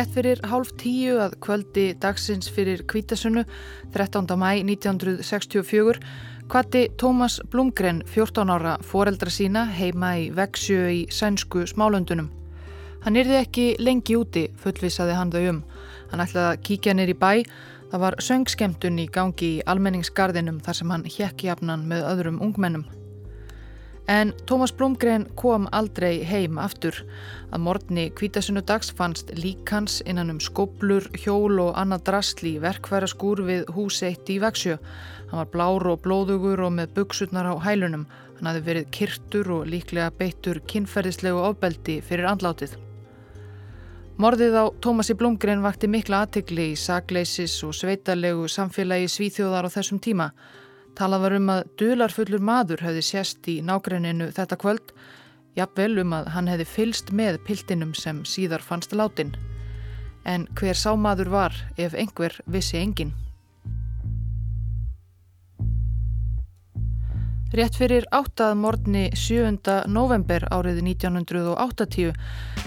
Rétt fyrir hálf tíu að kvöldi dagsins fyrir kvítasunnu 13. mæ 1964 kvatti Tómas Blumgren 14 ára foreldra sína heima í Veksjö í sænsku smálöndunum. Hann yrði ekki lengi úti, fullvisaði hann þau um. Hann ætlaði að kíkja nýr í bæ. Það var söngskemtun í gangi í almenningsgarðinum þar sem hann hjekkjafnan með öðrum ungmennum. En Tómas Blomgren kom aldrei heim aftur. Að morgni kvítasunnudags fannst líkans innan um skoblur, hjól og annað drastli verkværa skúr við hús eitt í Veksjö. Hann var blár og blóðugur og með buksutnar á hælunum. Hann hafi verið kyrtur og líklega beittur kinnferðislegu ofbeldi fyrir andlátið. Morðið á Tómasi Blomgren vakti mikla aðtegli í sagleysis og sveitarlegu samfélagi svíþjóðar á þessum tíma. Talað var um að dularfullur maður hefði sérst í nágrenninu þetta kvöld, jafnvel um að hann hefði fylst með piltinum sem síðar fannst látin. En hver sá maður var ef einhver vissi engin? Rétt fyrir áttað morgni 7. november árið 1980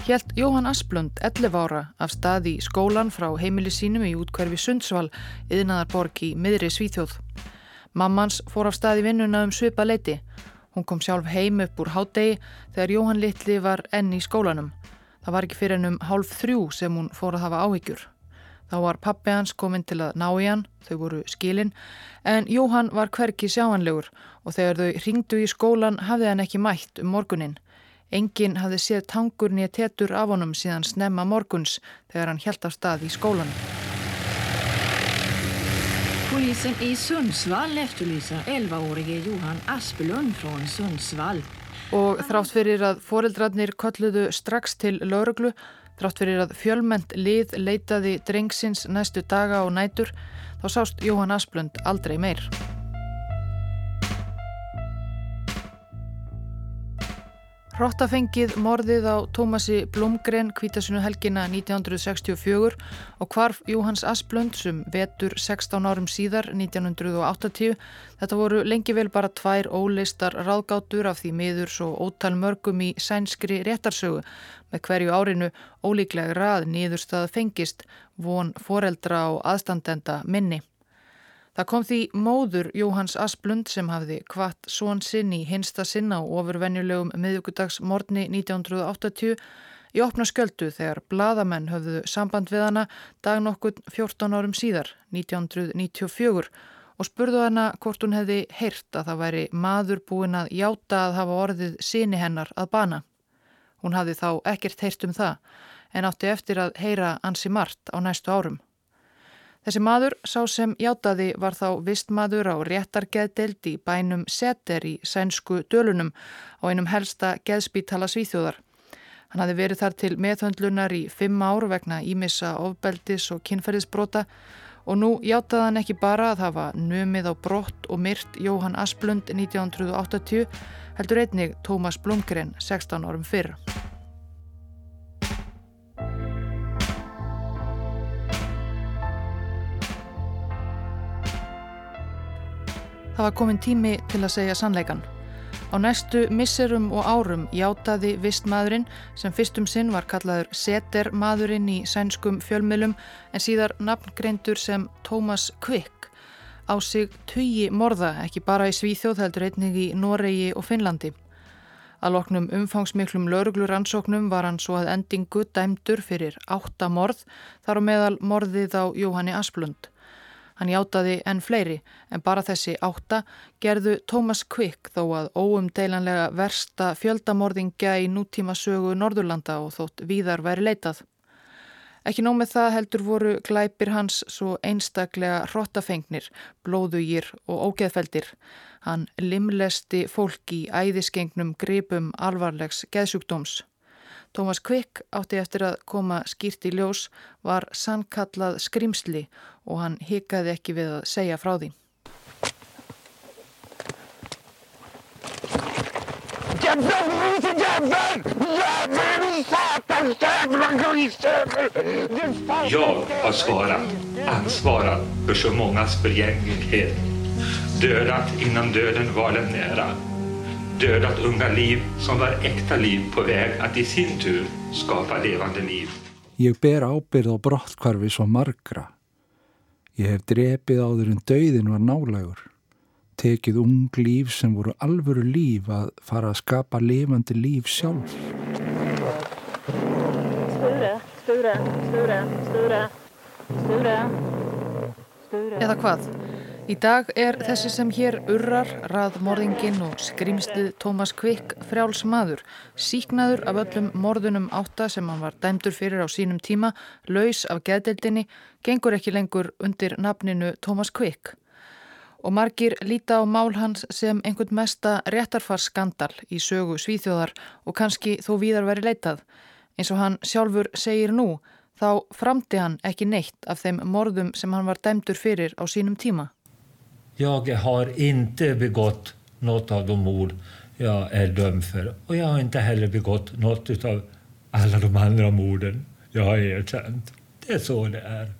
helt Jóhann Asplund 11 ára af staði í skólan frá heimili sínum í útkverfi Sundsvall, yðnaðarborg í miðri Svíþjóð. Mammans fór af stað í vinnuna um svipa leiti. Hún kom sjálf heim upp úr hádegi þegar Jóhann Littli var enn í skólanum. Það var ekki fyrir ennum hálf þrjú sem hún fór að hafa áhyggjur. Þá var pappi hans kominn til að ná í hann, þau voru skilin, en Jóhann var hverki sjáanlegur og þegar þau ringdu í skólan hafði hann ekki mætt um morgunin. Engin hafði séð tangur nýja tetur af honum síðan snemma morguns þegar hann helt af stað í skólanum. Polisen i Sundsvall efterlyser 11-årige Johan Aspelund frá Sundsvall. Og þrátt fyrir að foreldrarnir kolluðu strax til lauruglu, þrátt fyrir að fjölment lið leitaði drengsins næstu daga og nætur, þá sást Jóhann Asplund aldrei meir. Hrottafengið morðið á Tómasi Blomgren kvítasunu helgina 1964 og hvarf Jóhanns Asplund sem vetur 16 árum síðar 1980. Þetta voru lengi vel bara tvær óleistar ráðgátur af því miður svo ótal mörgum í sænskri réttarsögu með hverju árinu ólíklega rað nýðurstað fengist von foreldra og aðstandenda minni. Það kom því móður Jóhanns Asplund sem hafði kvart svon sinn í hinsta sinna á ofurvenjulegum miðugudagsmorni 1980 í opna sköldu þegar bladamenn höfðu samband við hana dag nokkur 14 árum síðar, 1994 og spurðu hana hvort hún hefði heyrt að það væri maður búin að játa að hafa orðið síni hennar að bana. Hún hafði þá ekkert heyrt um það en átti eftir að heyra ansi margt á næstu árum. Þessi maður, sá sem játaði, var þá vistmaður á réttargeðdeld í bænum Setter í sænsku dölunum á einum helsta geðspítala svíþjóðar. Hann hafi verið þar til meðhöndlunar í fimm ár vegna ímissa ofbeldis og kynferðisbrota og nú játaði hann ekki bara að hafa nömið á brott og myrt Jóhann Asplund 1980 heldur einnig Tómas Blomgren 16 árum fyrr. Það var komin tími til að segja sannleikan. Á næstu misserum og árum játaði vistmaðurinn sem fyrstum sinn var kallaður setermaðurinn í sænskum fjölmilum en síðar nafngreindur sem Thomas Quick á sig tugi morða ekki bara í Svíþjóð heldur einnig í Noregi og Finnlandi. Að loknum umfangsmiklum laurugluransóknum var hann svo að endingu dæmdur fyrir átta morð þar á meðal morðið á Jóhanni Asplund. Hann játaði enn fleiri en bara þessi átta gerðu Thomas Quick þó að óumdeilanlega versta fjöldamorðingja í nútíma sögu Norðurlanda og þótt víðar væri leitað. Ekki nómið það heldur voru glæpir hans svo einstaklega hrottafengnir, blóðugir og ógeðfeldir. Hann limlesti fólk í æðisgengnum gripum alvarlegs geðsjúkdóms. Tómas Quick átti eftir að koma skýrt í ljós var sannkallað skrimsli og hann hikaði ekki við að segja frá því. Jag har svarat, ansvarat för så mångas förgänglighet. Dödat innan döden var den nära. Dödat unga liv som var äkta liv på väg att i sin tur skapa levande liv. Ég ber ábyrð á brottkvarfi svo margra. Ég hef drepið áður en dauðin var nálægur. Tekið ung líf sem voru alvöru líf að fara að skapa lifandi líf sjálf. Sture, Sture, Sture, Sture, Sture, Sture. Eða hvað? Í dag er þessi sem hér urrar, raðmorðingin og skrimslið Tómas Kvikk frjáls maður, síknaður af öllum morðunum átta sem hann var dæmdur fyrir á sínum tíma, laus af geðdeldinni, gengur ekki lengur undir nafninu Tómas Kvikk. Og margir líta á mál hans sem einhvern mesta réttarfarsskandal í sögu svíþjóðar och kannski þó víðar veri leitað. Eins og hann sjálfur segir nú, þá framti hann ekki neitt af þeim morðum sem hann var dæmdur fyrir á sínum tíma. Jag har inte begått något av de mord jag är dömd för. Och jag har inte heller begått något av alla de andra morden jag har erkänt. Det är så det är.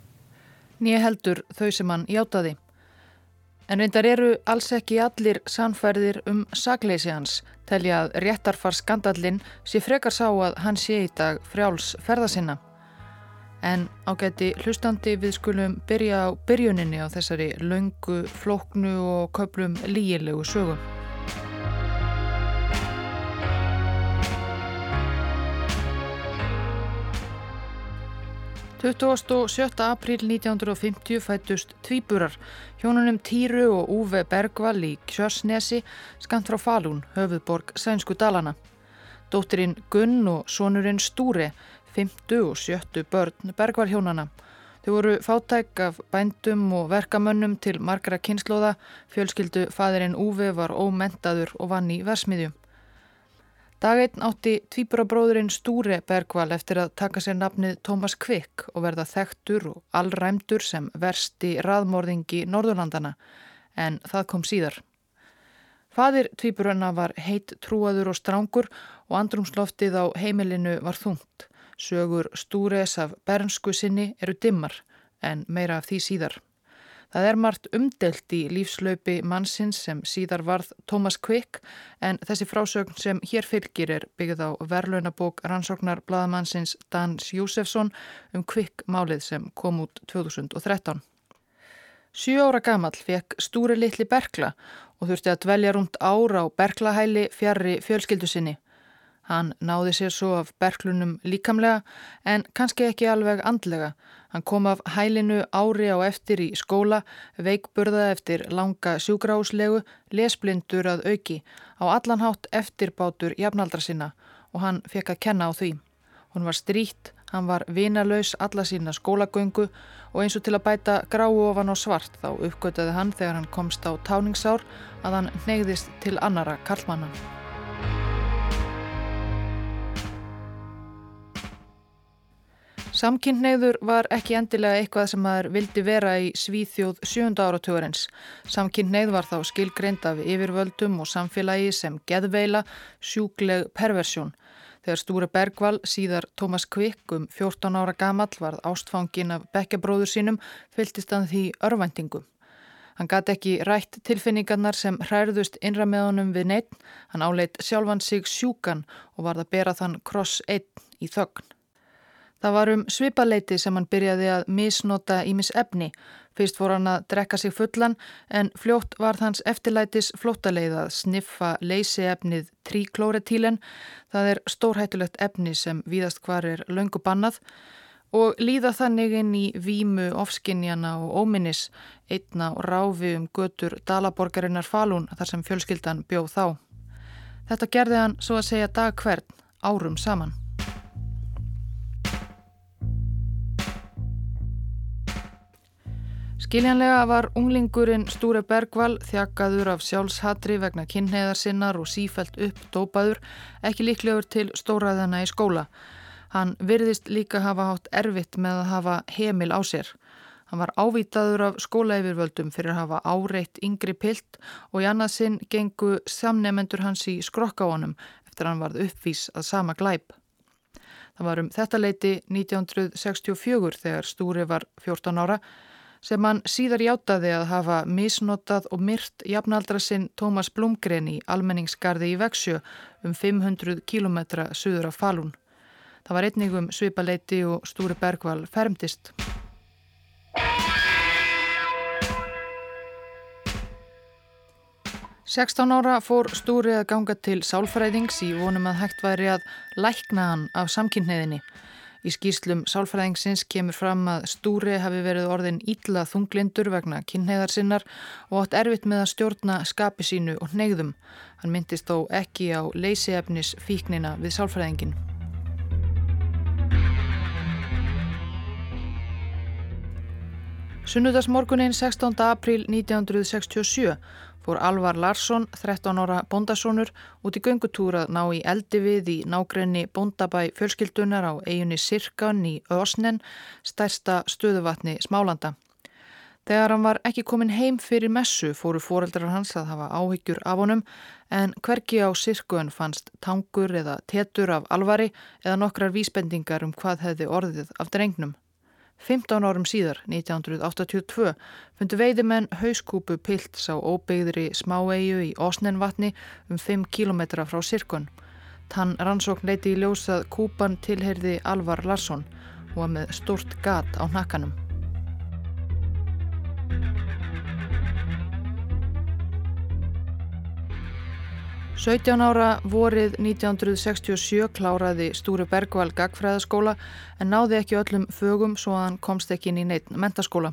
Nýja heldur þau sem hann játaði. En reyndar eru alls ekki allir sannfærðir um sagleysi hans, telja að réttarfar skandallin sé frekar sá að hann sé í dag frjáls ferðasinna. En ágæti hlustandi við skulum byrja á byrjuninni á þessari laungu, flóknu og köplum lígilegu sögum. Tuttugast og sjötta april 1950 fættust tvíburar, hjónunum Týru og Úve Bergvall í Kjörsnesi, skant frá Falún, höfuðborg Sænsku Dalana. Dóttirinn Gunn og sonurinn Stúri fymtu og sjöttu börn bergvarhjónana. Þau voru fátæk af bændum og verkamönnum til margra kynnslóða, fjölskyldu fæðirinn Úvi var ómentaður og vann í versmiðju. Daginn átti tvíburabróðurinn Stúri Bergval eftir að taka sér nafnið Tómas Kvikk og verða þekktur og allræmdur sem versti raðmorðingi Norðurlandana, en það kom síðar. Fadir tvíburana var heitt trúaður og strángur og andrumsloftið á heimilinu var þungt. Sögur Stúres af bernsku sinni eru dimmar en meira af því síðar. Það er margt umdelt í lífslaupi mannsins sem síðar varð Thomas Quick en þessi frásögn sem hér fylgir er byggð á verlaunabók rannsóknar bladamannsins Dans Jósefsson um Quick málið sem kom út 2013. Sjú ára gamall fekk Stúri litli Berkla og þurfti að dvelja rúmt ára á Berklahæli fjarrri fjölskyldu sinni. Hann náði sér svo af berklunum líkamlega en kannski ekki alveg andlega. Hann kom af hælinu ári á eftir í skóla, veikburða eftir langa sjúgráslegu, lesblindur að auki, á allanhátt eftirbátur jafnaldra sinna og hann fekk að kenna á því. Hún var stríkt, hann var vinalaus alla sína skólagöngu og eins og til að bæta gráu ofan á svart þá uppgötaði hann þegar hann komst á táningsár að hann neyðist til annara karlmanna. Samkynneigður var ekki endilega eitthvað sem maður vildi vera í Svíþjóð sjönda áratugurins. Samkynneigð var þá skilgreind af yfirvöldum og samfélagi sem geðveila, sjúkleg perversjón. Þegar Stúri Bergvall, síðar Tómas Kvikk um 14 ára gamall varð ástfangin af bekkjabróður sínum, fylgist hann því örvæntingum. Hann gati ekki rætt tilfinningarnar sem hræðust innra með honum við neitt, hann áleitt sjálfan sig sjúkan og varð að bera þann kross einn í þögn. Það var um svipaleiti sem hann byrjaði að misnota ímis efni. Fyrst fór hann að drekka sig fullan en fljótt var þans eftirlætis flótaleið að sniffa leysiefnið tríklóretílen. Það er stórhættulegt efni sem víðast hvar er löngu bannað og líða þannig inn í vímu, ofskinjana og óminnis einna og ráfi um götur Dalaborgarinnar Falun þar sem fjölskyldan bjóð þá. Þetta gerði hann svo að segja dag hvern árum saman. Skiljanlega var unglingurinn Stúre Bergvall þjakaður af sjálfshatri vegna kynneðarsinnar og sífælt upp dópaður, ekki líklegur til stóraðana í skóla. Hann virðist líka hafa hátt erfitt með að hafa heimil á sér. Hann var ávitaður af skólaeyfirvöldum fyrir að hafa áreitt yngri pilt og í annað sinn gengu samnefendur hans í skrokkáanum eftir að hann varð uppvís að sama glæp. Það var um þetta leiti 1964 þegar Stúri var 14 ára sem hann síðar játaði að hafa misnotað og myrt jafnaldra sinn Tómas Blumgren í almenningsgarði í Veksjö um 500 kilometra söður af Falun. Það var einnig um svipaleiti og Stúri Bergvall fermtist. 16 ára fór Stúri að ganga til sálfræðings í vonum að hægt væri að lækna hann af samkynniðinni. Í skýslum sálfræðingsins kemur fram að Stúri hafi verið orðin ítla þunglindur vegna kynneðarsinnar og átt erfitt með að stjórna skapi sínu og neyðum. Hann myndist þó ekki á leysiefnis fíknina við sálfræðingin. Sunnudagsmorgunin 16. april 1967 fór Alvar Larsson, 13 ára bondasónur, út í göngutúr að ná í eldi við í nágrenni bondabæ fjölskyldunar á eiginni Sirkan í Ösnen, stærsta stöðuvatni Smálanda. Þegar hann var ekki komin heim fyrir messu fóru foreldrar hans að hafa áhyggjur af honum en hverki á Sirkun fannst tangur eða tetur af alvari eða nokkrar vísbendingar um hvað hefði orðið af drengnum. 15 árum síðar, 1982, fundu veiðimenn hauskúpu pilts á óbyggðri smáegu í Osnenvatni um 5 km frá Sirkon. Tann rannsókn leiti í ljósað kúpan tilherði Alvar Larsson og var með stort gat á nakkanum. 17 ára vorið 1967 kláraði Stúri Bergvall gagfræðaskóla en náði ekki öllum fögum svo að hann komst ekki inn í neitt mentaskóla.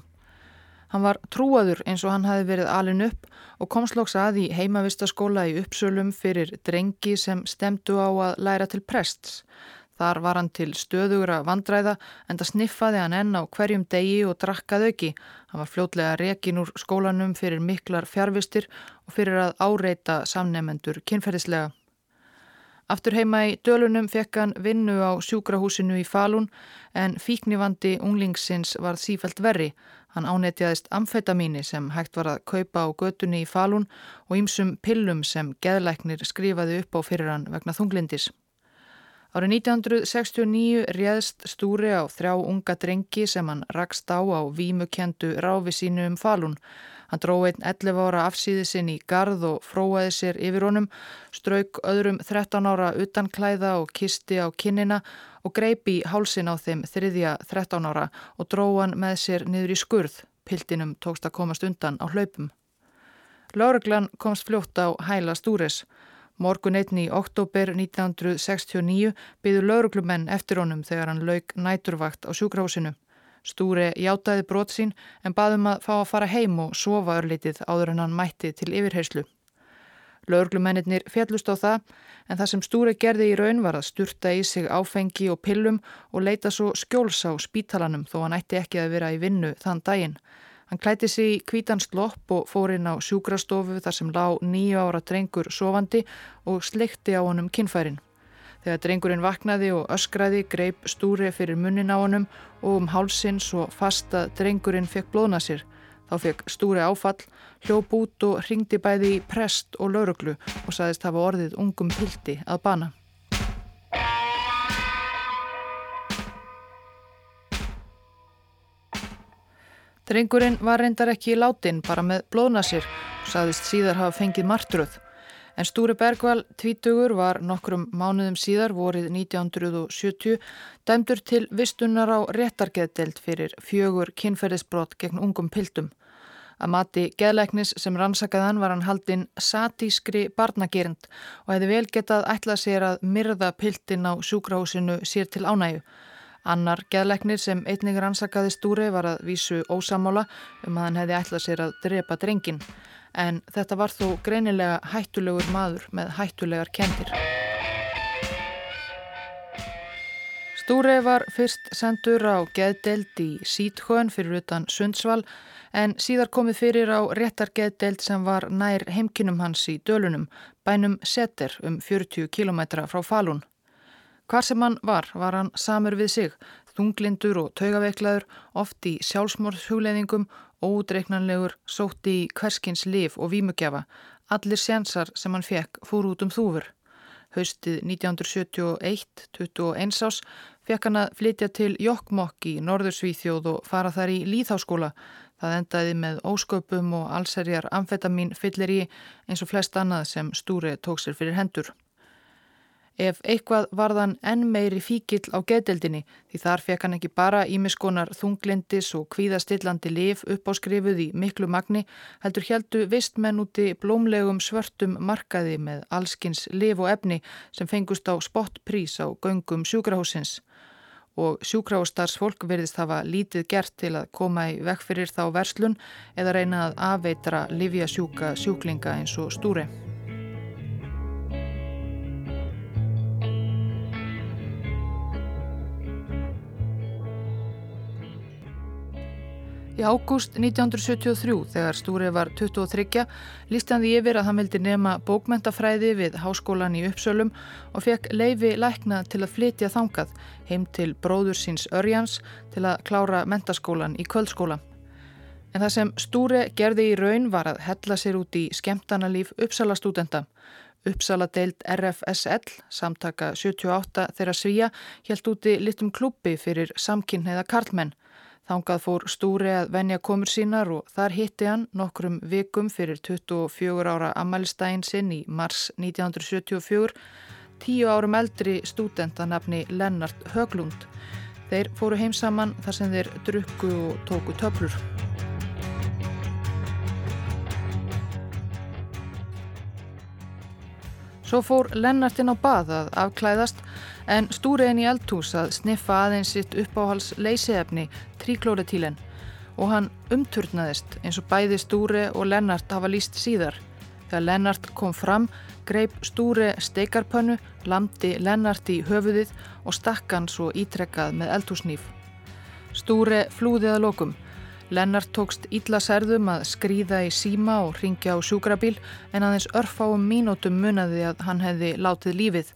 Hann var trúaður eins og hann hafi verið alin upp og komst lóks að í heimavistaskóla í uppsölum fyrir drengi sem stemdu á að læra til prests. Þar var hann til stöðugra vandræða en það sniffaði hann enn á hverjum degi og drakkað auki. Hann var fljótlega rekin úr skólanum fyrir miklar fjárvistir og fyrir að áreita samnefendur kynferðislega. Aftur heima í dölunum fekk hann vinnu á sjúkrahúsinu í Falun en fíknivandi unglingsins var sífælt verri. Hann ánetjaðist amfetamíni sem hægt var að kaupa á götunni í Falun og ýmsum pillum sem geðlæknir skrifaði upp á fyrir hann vegna þunglindis. Árið 1969 réðst Stúri á þrjá unga drengi sem hann rakst á á vímukendu ráfi sínu um falun. Hann dró einn 11 ára afsýði sinn í gard og fróaði sér yfir honum, strauk öðrum 13 ára utan klæða og kisti á kinnina og greipi hálsin á þeim þriðja 13 ára og dró hann með sér niður í skurð. Piltinum tókst að komast undan á hlaupum. Láruglan komst fljótt á hæla Stúris. Morgun einni í oktober 1969 byður lauruglumenn eftir honum þegar hann lauk næturvakt á sjúkrahúsinu. Stúri játaði brot sín en baðum að fá að fara heim og sofa örlitið áður en hann mætti til yfirheyslu. Lauruglumennir fjallust á það en það sem Stúri gerði í raun var að sturta í sig áfengi og pillum og leita svo skjóls á spítalanum þó hann ætti ekki að vera í vinnu þann daginn. Hann klæti sig í kvítan slopp og fór inn á sjúkrastofu þar sem lág nýju ára drengur sofandi og slikti á honum kinnfærin. Þegar drengurinn vaknaði og öskraði greip stúri fyrir munnin á honum og um hálsin svo fast að drengurinn fekk blóðna sér. Þá fekk stúri áfall, hljóp út og ringdi bæði í prest og lauruglu og saðist hafa orðið ungum pildi að bana. Drengurinn var reyndar ekki í látin bara með blóðnasir og saðist síðar hafa fengið martröð. En Stúri Bergvall, tvítugur, var nokkrum mánuðum síðar, vorið 1970, dæmdur til vistunar á réttargeðdelt fyrir fjögur kynferðisbrott gegn ungum pildum. Að mati geðleiknis sem rannsakaðan var hann haldinn satískri barnagerind og hefði vel getað ætlað sér að myrða pildin á sjúkrahúsinu sér til ánægu. Annar geðleiknir sem einning rannsakaði stúri var að vísu ósamála um að hann hefði ætlað sér að drepa drengin. En þetta var þó greinilega hættulegur maður með hættulegar kendir. Stúri var fyrst sendur á geðdelt í Sítхön fyrir utan Sundsvall en síðar komið fyrir á réttar geðdelt sem var nær heimkinum hans í dölunum, bænum Setter um 40 km frá Falun. Hvar sem hann var, var hann samur við sig, þunglindur og taugaveiklaður, oft í sjálfsmórðhugleðingum, ódreiknanlegur, sótti í hverskins liv og vímugjafa. Allir sénsar sem hann fekk fór út um þúfur. Haustið 1971, 21 ás, fekk hann að flytja til Jokkmokk í Norðursvíþjóð og fara þar í Líðháskóla. Það endaði með ósköpum og allserjar amfetamin fyllir í eins og flest annað sem Stúri tók sér fyrir hendur. Ef eitthvað varðan enn meiri fíkil á geðdeldinni því þar fekk hann ekki bara ímiskonar þunglindis og kvíðastillandi liv upp á skrifuð í miklu magni heldur heldu vistmenn úti blómlegum svörtum markaði með allskins liv og efni sem fengust á spottprís á göngum sjúkrahúsins. Og sjúkrahústarsfólk verðist hafa lítið gert til að koma í vekk fyrir þá verslun eða reyna að afveitra livjasjúka sjúklinga eins og stúri. Í ágúst 1973, þegar Stúri var 23, lísti hann því yfir að hann vildi nema bókmentafræði við háskólan í Uppsölum og fekk leifi lækna til að flytja þangað heim til bróður síns Örjans til að klára mentaskólan í kvöldskóla. En það sem Stúri gerði í raun var að hella sér út í skemtanalíf Uppsala stúdenda. Uppsala deild RFSL, samtaka 78 þeirra svíja, helt úti litum klubbi fyrir samkynneða karlmenn. Þangað fór Stúri að venja komur sínar og þar hitti hann nokkrum vikum fyrir 24 ára ammælistægin sinn í mars 1974, tíu árum eldri stúdentanafni Lennart Höglund. Þeir fóru heim saman þar sem þeir drukku og tóku töflur. Svo fór Lennartinn á bað að afklæðast en stúriðin í eldhús að sniffa aðeins sitt uppáhals leysiefni tríklóretílen og hann umturnaðist eins og bæði stúri og Lennart hafa líst síðar. Þegar Lennart kom fram, greip stúri steikarpönnu, lamdi Lennart í höfuðið og stakkan svo ítrekkað með eldhúsnýf. Stúri flúðið að lokum. Lennart tókst ítla særðum að skrýða í síma og ringja á sjúkrabíl en aðeins örfáum mínútum munaði að hann hefði látið lífið.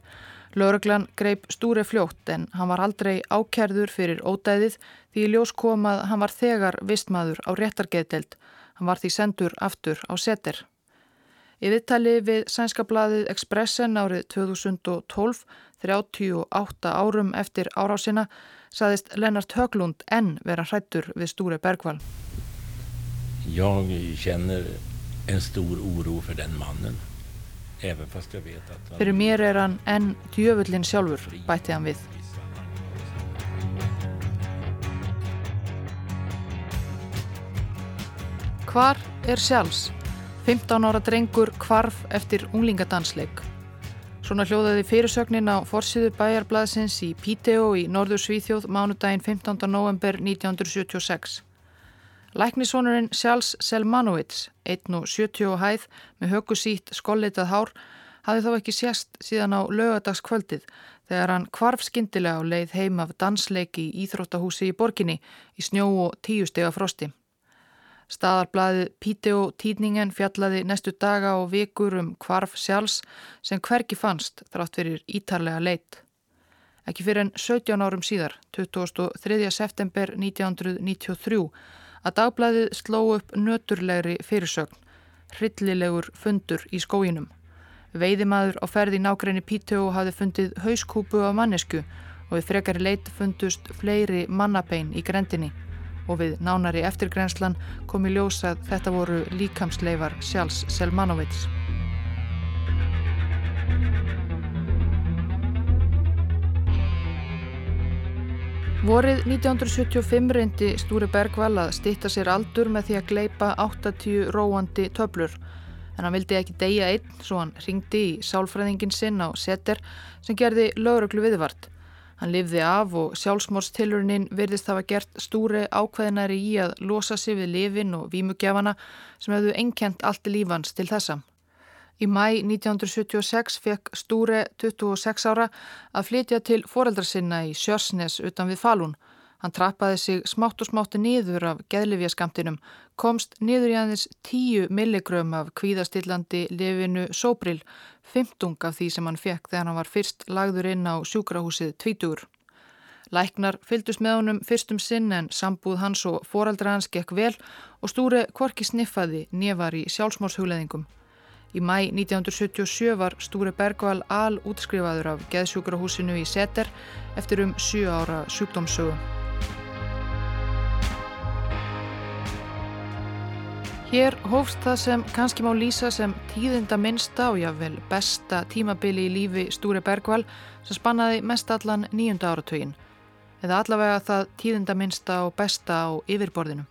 Lörglan greip stúri fljótt en hann var aldrei ákerður fyrir ódæðið því ljós kom að hann var þegar vistmaður á réttargeðdelt. Hann var því sendur aftur á seter. Í viðtali við sænska bladið Expressen árið 2012, 38 árum eftir árásina, saðist Lennart Höglund enn vera hrættur við Stúri Bergvall. Ég kjenner en stór oro fyrir den mannen. Fyrir mér er hann enn djöfullin sjálfur, bætti hann við. Hvar er sjálfs? 15 ára drengur kvarf eftir unglingadansleik. Svona hljóðaði fyrirsögnin á forsiðu bæjarblaðsins í Piteå í Norður Svíþjóð mánudaginn 15. november 1976. Læknisvonurinn Sjálfs Selmanovits, 1.70 hæð með hökusít skollitað hár, hafði þá ekki sérst síðan á lögadagskvöldið þegar hann kvarf skindilega á leið heim af dansleiki í Íþróttahúsi í borginni í snjó og tíu stega frosti. Staðarblæðið Píteó týdningen fjallaði næstu daga og vikur um kvarf sjálfs sem hverki fannst þrátt fyrir ítarlega leitt. Ekki fyrir en 17 árum síðar, 23. september 1993, að dagblæðið sló upp nöturlegri fyrirsögn, hryllilegur fundur í skóginum. Veiðimaður á ferði nákrenni Píteó hafði fundið hauskúpu af mannesku og við frekari leitt fundust fleiri mannapein í grendinni og við nánari eftirgrenslan kom í ljósa að þetta voru líkamsleifar Sjálfs Selmanovits. Vorið 1975 reyndi Stúri Bergvall að stitta sér aldur með því að gleipa 80 róandi töblur en hann vildi ekki deyja einn svo hann ringdi í sálfræðingin sinn á setter sem gerði lögreglu viðvart. Hann lifði af og sjálfsmórstilurinn virðist hafa gert stúri ákveðinari í að losa sig við lifin og vímugjafana sem hefðu enkjent allt lífans til þessa. Í mæ 1976 fekk Stúri 26 ára að flytja til foreldrasinna í Sjörsnes utan við Falun. Hann trappaði sig smátt og smátti niður af geðlifjaskamtinum, komst niður í aðeins 10 milligröm af kvíðastillandi lifinu Sobril 15 af því sem hann fekk þegar hann var fyrst lagður inn á sjúkrahúsið tvítugur. Læknar fyldust með honum fyrstum sinn en sambúð hans og foraldra hans gekk vel og stúri kvorki sniffaði nefar í sjálfsmórshugleðingum. Í mæ 1977 var Stúri Bergvall al útskrifaður af geðsjúkrahúsinu í Seter eftir um 7 ára sjúkdómsögum. Hér hófst það sem kannski má lýsa sem tíðinda minnsta og jáfnvel besta tímabili í lífi Stúri Bergvall sem spannaði mest allan nýjunda áratögin. Eða allavega það tíðinda minnsta og besta á yfirborðinu.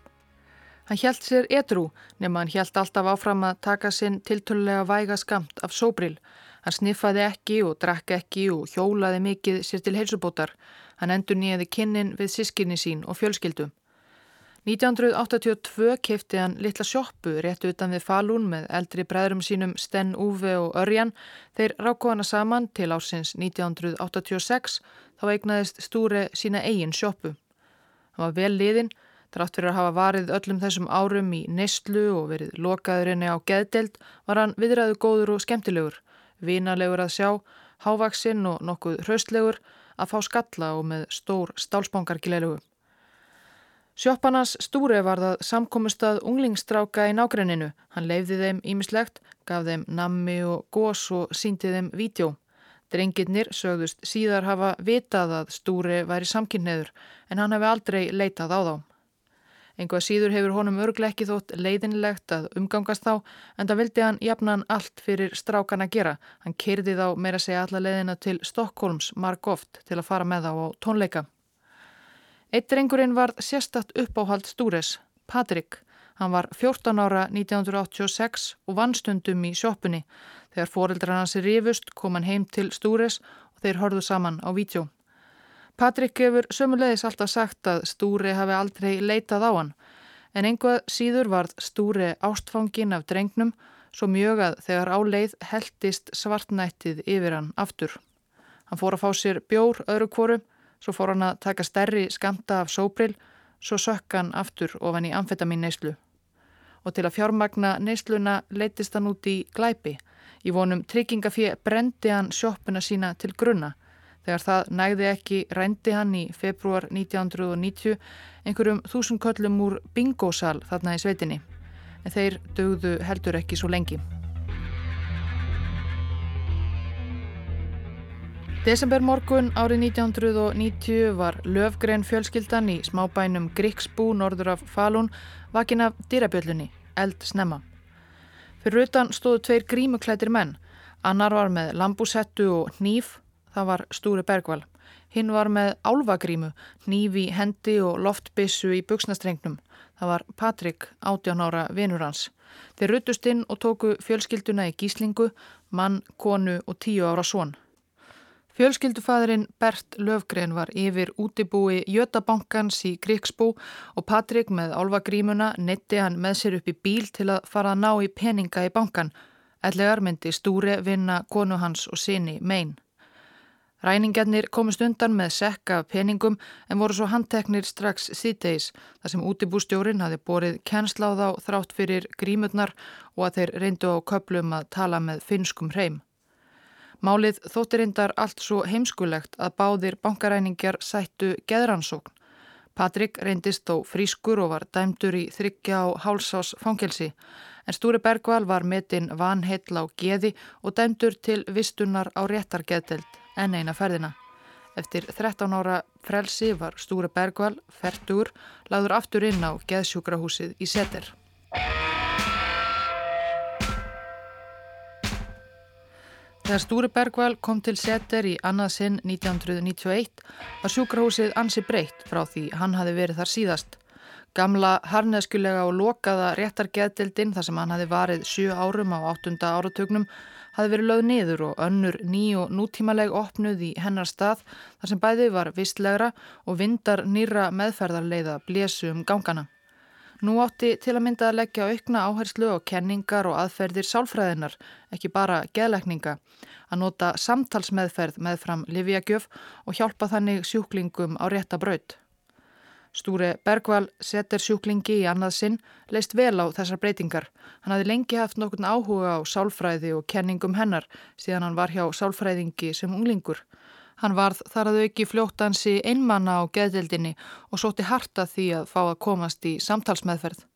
Hann hjælt sér edru nema hann hjælt alltaf áfram að taka sinn tiltölulega væga skamt af sóbril. Hann sniffaði ekki og drakk ekki og hjólaði mikið sér til heilsubótar. Hann endur nýjaði kynnin við sískinni sín og fjölskyldum. 1982 kefti hann litla sjóppu rétt utan við Falun með eldri bræðrum sínum Sten Uwe og Örjan. Þeir ráku hana saman til ásins 1986 þá eignaðist Stúri sína eigin sjóppu. Hann var vel liðinn, þrátt fyrir að hafa varið öllum þessum árum í neistlu og verið lokaðurinni á geðdelt var hann viðræðu góður og skemmtilegur, vinalegur að sjá, hávaksinn og nokkuð hraustlegur að fá skalla og með stór stálsbangargileilugu. Sjoppanas Stúri var það samkomustað unglingstráka í nágrenninu. Hann leifði þeim ímislegt, gaf þeim nammi og gós og síndi þeim vídjó. Drengirnir sögðust síðar hafa vitað að Stúri væri samkynneður en hann hefði aldrei leitað á þá. Enga síður hefur honum örgleikið þótt leiðinlegt að umgangast þá en það vildi hann jafnan allt fyrir strákan að gera. Hann kyrði þá meira segja alla leiðina til Stokkólms marg oft til að fara með þá á tónleika. Eitt drengurinn var sérstatt uppáhald Stúres, Patrik. Hann var 14 ára 1986 og vannstundum í sjóppunni. Þegar foreldrar hans er rifust kom hann heim til Stúres og þeir horðu saman á vídjó. Patrik hefur sömulegis alltaf sagt að Stúri hafi aldrei leitað á hann. En einhvað síður varð Stúri ástfangin af drengnum svo mjög að þegar áleið heldist svartnættið yfir hann aftur. Hann fór að fá sér bjór öðru kvoru Svo fór hann að taka stærri skamta af sóbril, svo sökk hann aftur ofan í amfetamin neyslu. Og til að fjármagna neysluna leytist hann út í glæpi. Í vonum tryggingafið brendi hann sjóppuna sína til grunna. Þegar það nægði ekki rændi hann í februar 1990 einhverjum þúsund köllum úr bingósal þarna í sveitinni. En þeir dögðu heldur ekki svo lengi. Desember morgun árið 1990 var löfgrein fjölskyldan í smábænum Gríksbú norður af Falun vakin af dýrabjöllunni, eld snemma. Fyrir utan stóðu tveir grímuklættir menn, annar var með lambúsettu og nýf, það var Stúri Bergvall. Hinn var með álvagrímu, nýf í hendi og loftbissu í buksnastrengnum. Það var Patrik, 18 ára vinur hans. Þeir ruttust inn og tóku fjölskylduna í gíslingu, mann, konu og 10 ára són. Fjölskyldufæðurinn Bert Löfgren var yfir útibúi Jötabankans í Gríksbú og Patrik með álvagrímuna netti hann með sér upp í bíl til að fara að ná í peninga í bankan. Ellegar myndi Stúri vinna konu hans og sinni megin. Ræningjarnir komist undan með sekka peningum en voru svo handteknir strax síðdeis þar sem útibústjórin hafi borið kennsláð á þrátt fyrir grímurnar og að þeir reyndu á köplum að tala með finskum hreim. Málið þóttirindar allt svo heimskulegt að báðir bankaræningjar sættu geðransókn. Patrik reyndist þó frískur og var dæmdur í þryggja á hálsás fangelsi en Stúri Bergval var metinn vanheitl á geði og dæmdur til vistunar á réttargeðdelt en eina ferðina. Eftir 13 ára frelsi var Stúri Bergval, fertur, lagður aftur inn á geðsjúkrahúsið í Seter. Þegar Stúri Bergval kom til seter í annað sinn 1991 var sjúkrahúsið ansi breytt frá því hann hafi verið þar síðast. Gamla harneskulega og lokaða réttargeðdildin þar sem hann hafi varið sjö árum á áttunda áratögnum hafi verið lögð niður og önnur ný og nútímaleg opnuð í hennar stað þar sem bæði var vistlegra og vindar nýra meðferðarleiða blésu um gangana. Nú átti til að mynda að leggja aukna áherslu og kenningar og aðferðir sálfræðinar, ekki bara geðlekninga, að nota samtalsmeðferð með fram livjagjöf og hjálpa þannig sjúklingum á rétta braut. Stúri Bergval setur sjúklingi í annað sinn, leist vel á þessar breytingar. Hann hafi lengi haft nokkurn áhuga á sálfræði og kenningum hennar síðan hann var hjá sálfræðingi sem unglingur. Hann varð þar að auki fljóttansi einmanna á geðdeldinni og sóti harta því að fá að komast í samtalsmeðferð.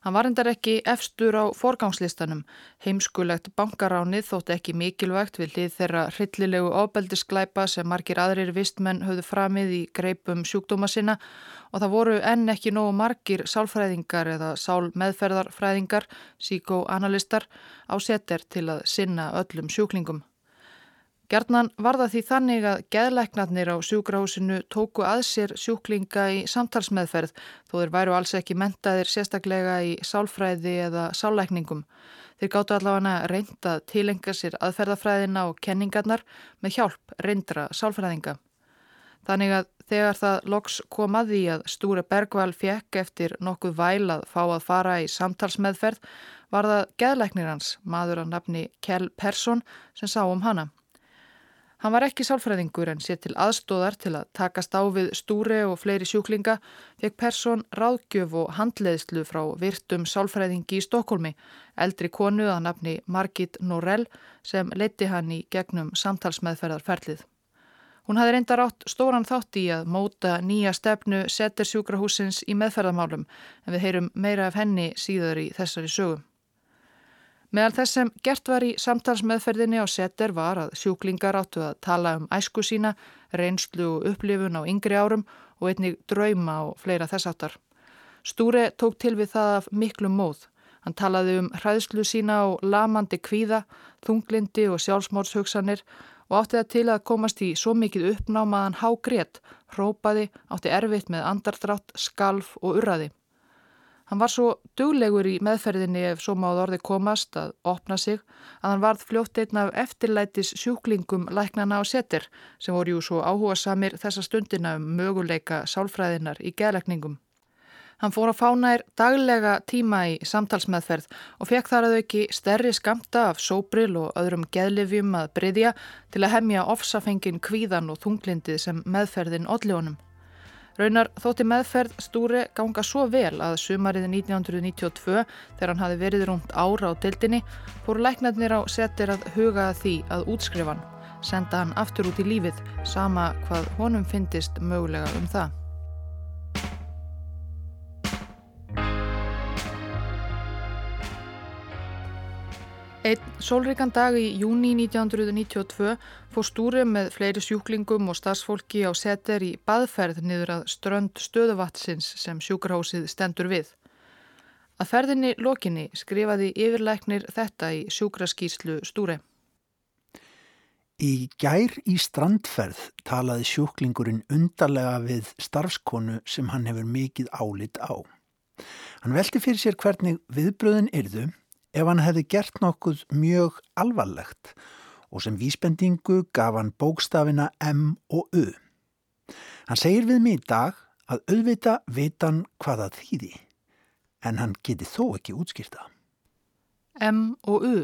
Hann var endar ekki efstur á forgangslistanum. Heimskulegt bankaránið þótt ekki mikilvægt við hlið þeirra hryllilegu ofbeldisklæpa sem margir aðrir vistmenn höfðu framið í greipum sjúkdóma sinna og það voru enn ekki nógu margir sálfræðingar eða sálmeðferðarfræðingar, síkóanalistar á seter til að sinna öllum sjúklingum. Gjarnan var það því þannig að geðleiknarnir á sjúkrahúsinu tóku að sér sjúklinga í samtalsmeðferð þó þeir væru alls ekki mentaðir sérstaklega í sálfræði eða sálækningum. Þeir gáttu allavega reynda að tilenga sér aðferðafræðina og kenningarnar með hjálp reyndra sálfræðinga. Þannig að þegar það loks kom að því að Stúri Bergvall fjekk eftir nokkuð væl að fá að fara í samtalsmeðferð var það geðleiknir hans, maður að nafni Kjell Persson sem sá um hana. Hann var ekki sálfræðingur en sér til aðstóðar til að takast á við stúri og fleiri sjúklinga fekk person ráðgjöf og handleðslu frá virtum sálfræðingi í Stokkólmi, eldri konu að nafni Margit Norell sem leti hann í gegnum samtalsmeðferðarferlið. Hún hafði reyndar átt stóran þátt í að móta nýja stefnu setter sjúkrahúsins í meðferðarmálum en við heyrum meira af henni síður í þessari sögum. Meðal þess sem gert var í samtalsmeðferðinni á setter var að sjúklingar áttu að tala um æsku sína, reynslu og upplifun á yngri árum og einnig drauma og fleira þess áttar. Stúri tók til við það af miklu móð. Hann talaði um hræðslu sína og lamandi kvíða, þunglindi og sjálfsmórshugsanir og átti það til að komast í svo mikið uppnámaðan hágrét, hrópaði, átti erfitt með andardrátt, skalf og urraði. Hann var svo duglegur í meðferðinni ef svo máð orði komast að opna sig að hann varð fljótt einn af eftirlætis sjúklingum læknana á setir sem voru jú svo áhuga samir þessa stundina um möguleika sálfræðinar í geðleikningum. Hann fór að fánær daglega tíma í samtalsmeðferð og fekk þar að auki stærri skamta af sóbril og öðrum geðlifjum að breyðja til að hemja ofsafengin kvíðan og þunglindið sem meðferðin odljónum. Raunar þótti meðferð stúri ganga svo vel að sumarið 1992 þegar hann hafi verið rúmt ára á dildinni fór læknarnir á setir að huga því að útskrifa hann, senda hann aftur út í lífið sama hvað honum fyndist mögulega um það. Einn sólríkan dag í júni 1992 fór stúri með fleiri sjúklingum og starfsfólki á seter í baðferð niður að strönd stöðuvatsins sem sjúkrahásið stendur við. Að ferðinni lokinni skrifaði yfirleiknir þetta í sjúkraskýrslu stúri. Í gær í strandferð talaði sjúklingurinn undarlega við starfskonu sem hann hefur mikið álit á. Hann velti fyrir sér hvernig viðbröðin yrðu ef hann hefði gert nokkuð mjög alvarlegt og sem vísbendingu gaf hann bókstafina M og U. Hann segir við mig í dag að auðvita vitan hvaða þýði, en hann geti þó ekki útskýrta. M og U.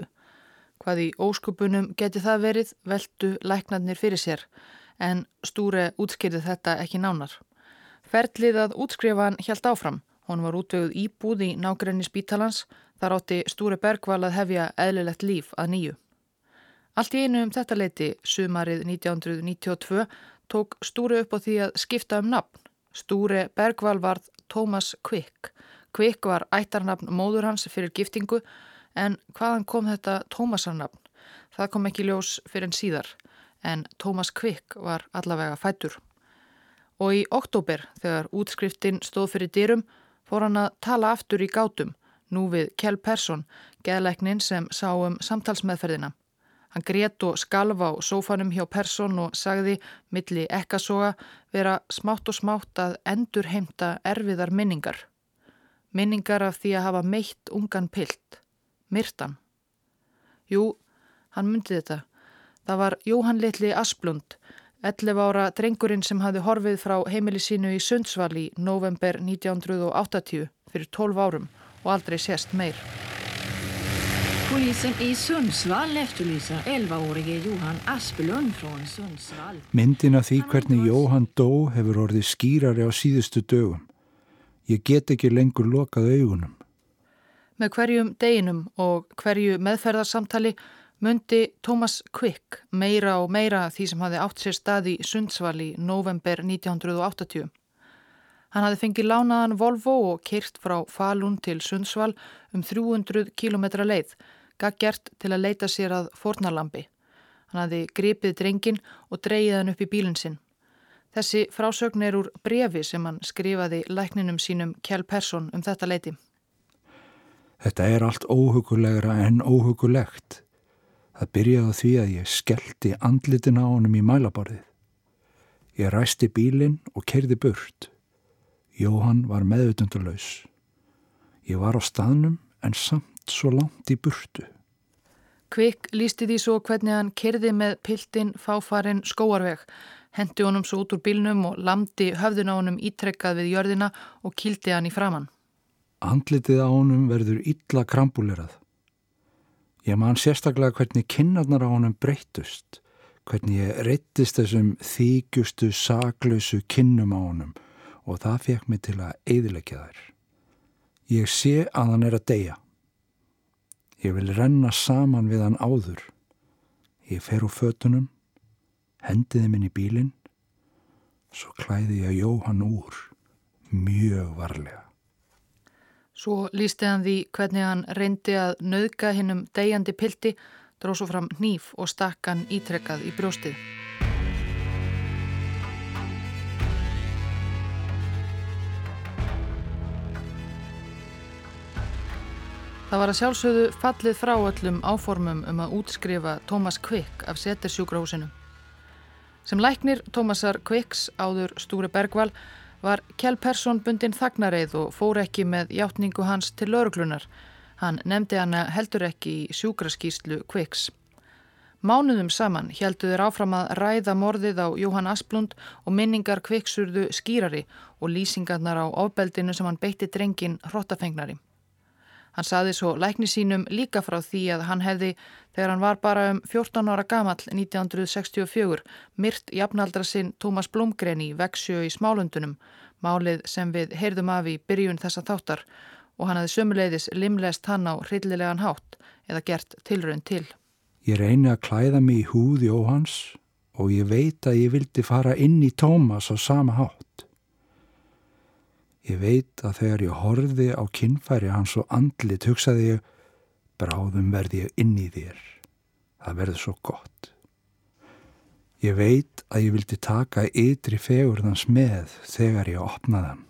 Hvað í óskupunum geti það verið veldu læknarnir fyrir sér, en Stúre útskýrði þetta ekki nánar. Ferlið að útskrifa hann helt áfram. Hún var útvöguð íbúð í nákrenni spítalans Þar átti Stúri Bergval að hefja eðlilegt líf að nýju. Allt í einu um þetta leiti, sumarið 1992, tók Stúri upp á því að skipta um nafn. Stúri Bergval varð Tómas Kvikk. Kvikk var ættarnafn móður hans fyrir giftingu en hvaðan kom þetta Tómasarnafn? Það kom ekki ljós fyrir en síðar en Tómas Kvikk var allavega fættur. Og í oktober þegar útskriftin stóð fyrir dyrum fór hann að tala aftur í gátum nú við Kjell Persson, geðleiknin sem sá um samtalsmeðferðina. Hann grét og skalva á sófanum hjá Persson og sagði, milli ekkasoga, vera smátt og smátt að endur heimta erfiðar minningar. Minningar af því að hafa meitt ungan pilt. Myrtan. Jú, hann myndi þetta. Það var Jóhann Litli Asplund, 11 ára drengurinn sem hafði horfið frá heimili sínu í Sundsvall í november 1980 fyrir 12 árum og aldrei sést meir. Polisen í Sundsvall eftirlýsa 11-órige Jóhann Aspelund frá Sundsvall. Myndin af því hvernig Jóhann dó hefur orðið skýrari á síðustu dögum. Ég get ekki lengur lokað augunum. Með hverjum deginum og hverju meðferðarsamtali myndi Thomas Quick meira og meira því sem hafi átt sér stað í Sundsvall í november 1980. Hann hafði fengið lánaðan Volvo og kyrt frá Falun til Sundsvall um 300 km leið, gaggert til að leita sér að fornalambi. Hann hafði gripið drengin og dreyið hann upp í bílinn sinn. Þessi frásögn er úr brefi sem hann skrifaði lækninum sínum Kjell Persson um þetta leiti. Þetta er allt óhugulegra en óhugulegt. Það byrjaði því að ég skellti andlitin á honum í mælaborðið. Ég ræsti bílinn og kerði burt. Jóhann var meðutundurlaus. Ég var á staðnum en samt svo langt í burtu. Kvikk lísti því svo hvernig hann kerði með piltin fáfarin skóarveg hendi honum svo út úr bílnum og lamdi höfðun á honum ítrekkað við jörðina og kildi hann í framann. Andlitið á honum verður illa krambulerað. Ég man sérstaklega hvernig kinnarnar á honum breytust, hvernig ég reyttist þessum þýkjustu, saklausu kinnum á honum og það fekk mig til að eidilegja þær. Ég sé að hann er að deyja. Ég vil renna saman við hann áður. Ég fer úr fötunum hendiði minn í bílinn, svo klæði ég Jóhann úr mjög varlega. Svo lísti hann því hvernig hann reyndi að nauðga hinnum degjandi pildi, dróð svo fram nýf og stakkan ítrekkað í brjóstið. Það var að sjálfsögðu fallið frá öllum áformum um að útskrifa Tómas Kvikk af setersjúkrahúsinu. Sem læknir Tómasar Kviks áður Stúri Bergval var Kjell Persson bundin þagnareið og fór ekki með hjáttningu hans til lauruglunar. Hann nefndi hana heldur ekki í sjúkraskýslu Kviks. Mánuðum saman heldu þeir áfram að ræða morðið á Jóhann Asplund og minningar Kviksurðu skýrari og lýsingarnar á ofbeldinu sem hann beitti drengin hrottafengnari. Hann saði svo lækni sínum líka frá því að hann hefði, þegar hann var bara um 14 ára gamall 1964, myrt jafnaldra sinn Tómas Blomgren í Veksjö í Smálundunum, málið sem við heyrðum af í byrjun þessa þáttar og hann hefði sömuleiðis limlest hann á hryllilegan hátt eða gert tilraun til. Ég reyni að klæða mig í húð Jóhans og ég veit að ég vildi fara inn í Tómas á sama hátt. Ég veit að þegar ég horfi á kinnfæri hans og andlit hugsaði ég, bráðum verði ég inn í þér. Það verður svo gott. Ég veit að ég vildi taka ytri fegurðans með þegar ég opnaði hann.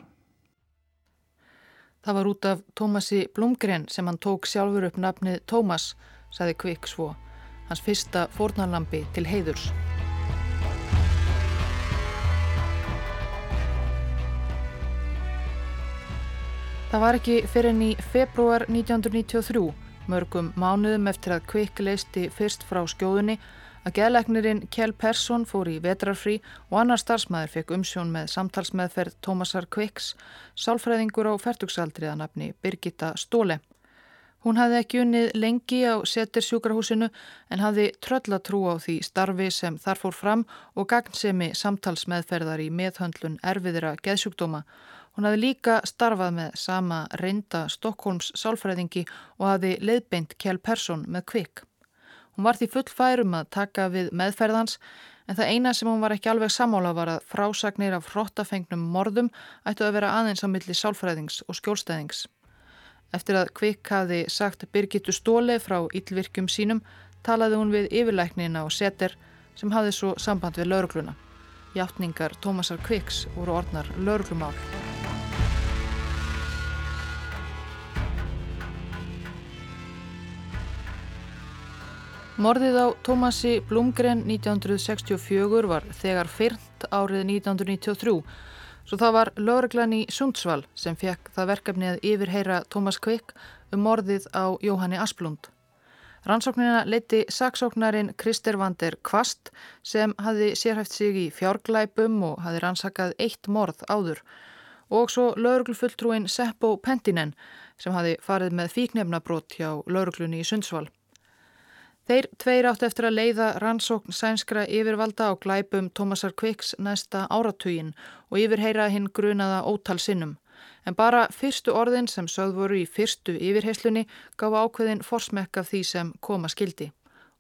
Það var út af Tómasi Blomgren sem hann tók sjálfur upp nafnið Tómas, saði Kvikk svo, hans fyrsta fórnarlampi til heiðurs. Það var ekki fyrir enn í februar 1993, mörgum mánuðum eftir að Kvik leisti fyrst frá skjóðunni, að geðleiknirinn Kjell Persson fór í vetrarfrí og annar starfsmæður fekk umsjón með samtalsmeðferð Tómasar Kviks, sálfræðingur á færtugsaldri að nafni Birgitta Stóle. Hún hafði ekki unnið lengi á setersjúkrahúsinu en hafði tröllatrú á því starfi sem þar fór fram og gagnsemi samtalsmeðferðar í meðhöndlun erfiðra geðsjúkdóma Hún hafði líka starfað með sama reynda Stokkólms sálfræðingi og hafði leiðbeint Kjell Persson með kvikk. Hún var því full færum að taka við meðferðans en það eina sem hún var ekki alveg samála var að frásagnir af hrottafengnum morðum ættu að vera aðeins á milli sálfræðings og skjólstæðings. Eftir að kvikk hafði sagt Birgittu Stóle frá yllvirkjum sínum talaði hún við yfirlæknin á seter sem hafði svo samband við laurugluna. Hjáttningar Tómasar Kviks voru orðnar lauruglumál. Morðið á Tómasi Blumgren 1964 var þegar fyrnt árið 1993 svo það var lauruglan í Sundsvall sem fekk það verkefni að yfirheyra Tómas Kvik um morðið á Jóhanni Asplund. Rannsóknina leiti saksóknarin Krister Vander Kvast sem hafi sérhæft sig í fjárglæpum og hafi rannsakað eitt morð áður og svo lauruglufulltrúin Seppo Pentinen sem hafi farið með fíknefnabrót hjá lauruglunni í Sundsvall. Þeir tveir átt eftir að leiða rannsókn sænskra yfirvalda á glæpum Thomasar Quicks næsta áratugin og yfirheyra hinn grunaða ótal sinnum en bara fyrstu orðin sem sögð voru í fyrstu yfirheyslunni gaf ákveðin forsmekk af því sem koma skildi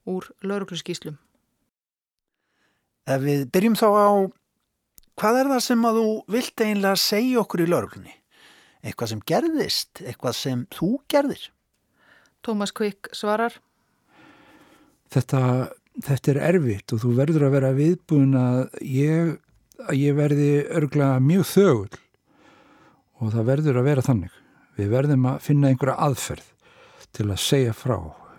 úr laurugluskíslum. Ef við byrjum þá á hvað er það sem að þú vilt einlega segja okkur í lörglunni? Eitthvað sem gerðist, eitthvað sem þú gerðir? Tómas Kvikk svarar. Þetta, þetta er erfitt og þú verður að vera viðbúin að ég, að ég verði örglega mjög þögul og það verður að vera þannig. Við verðum að finna einhverja aðferð til að segja frá.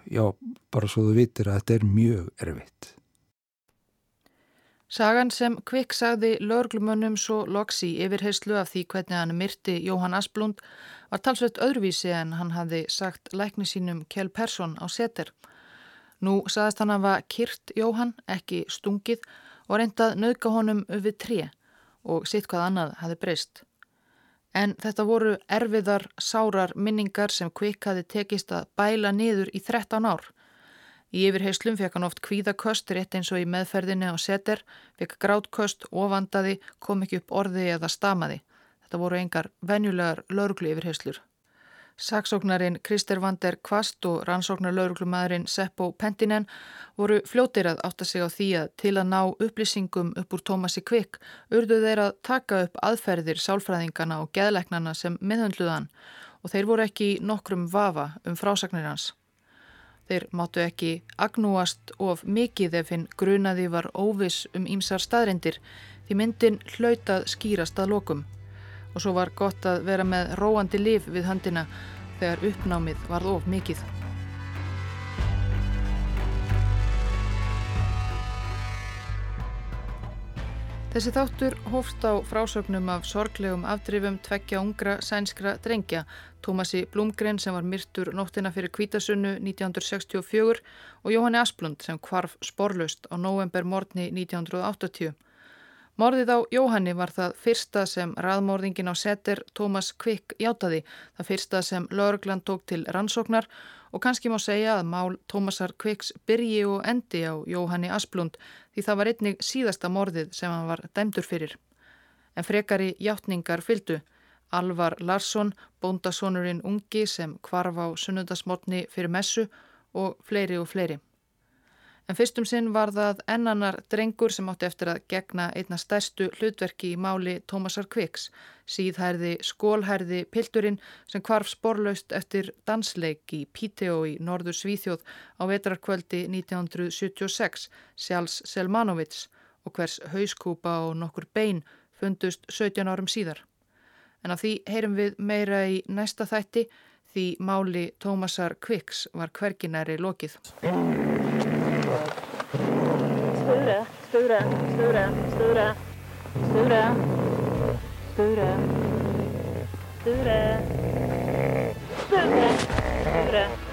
Já, bara svo þú vitir að þetta er mjög erfitt. Sagan sem Kvikk sagði löglumönnum svo loksi yfirheyslu af því hvernig hann myrti Jóhann Asplund var talsveit öðruvísi en hann hafði sagt lækni sínum Kjell Persson á seter. Nú sagðist hann var kyrt Jóhann, ekki stungið og reyndað nauka honum við tre og sitt hvað annað hafði breyst. En þetta voru erfiðar, sárar minningar sem Kvikk hafði tekist að bæla niður í 13 ár. Í yfirheyslum fekk hann oft kvíðaköst rétt eins og í meðferðinni á seter, fekk grátköst, ofandaði, kom ekki upp orði eða stamaði. Þetta voru engar venjulegar lauruglu yfirheyslur. Saksóknarin Krister Vander Kvast og rannsóknar lauruglumæðurinn Seppo Pentinen voru fljótir að átta sig á því að til að ná upplýsingum upp úr Tómasi Kvikk urðu þeir að taka upp aðferðir sálfræðingana og geðleiknana sem miðhundluðan og þeir voru ekki nokkrum vafa um frásagnir hans. Þeir máttu ekki agnúast of mikið ef hinn grunaði var óvis um ímsar staðrindir því myndin hlautað skýrast að lokum og svo var gott að vera með róandi lif við höndina þegar uppnámið varð of mikið. Þessi þáttur hófst á frásögnum af sorglegum afdrifum tveggja ungra sænskra drengja, Tómasi Blumgren sem var myrtur nóttina fyrir kvítasunnu 1964 og Jóhanni Asplund sem kvarf sporlaust á november morgni 1980. Morðið á Jóhanni var það fyrsta sem raðmórðingin á seter Tómas Kvikk játaði, það fyrsta sem Lörgland tók til rannsóknar og kannski má segja að mál Tómasar Kvikks byrji og endi á Jóhanni Asplund því það var einnig síðasta morðið sem hann var dæmdur fyrir. En frekari játningar fyldu. Alvar Larsson, bóndasónurinn ungi sem kvarf á sunnundasmotni fyrir messu og fleiri og fleiri. En fyrstum sinn var það ennanar drengur sem átti eftir að gegna einna stærstu hlutverki í máli Tómasar Kviks, síðhærði skólhærði pilturinn sem kvarf sporlaust eftir dansleik í Piteó í norður Svíþjóð á vetrarkvöldi 1976, Sjálfs Selmanovits og hvers hauskúpa og nokkur bein fundust 17 árum síðar. En af því heyrum við meira í næsta þætti því máli Tómasar Kviks var hverginæri lokið. Sture, Sture, Sture. Sture. Sture. Sture. Sture. Sture.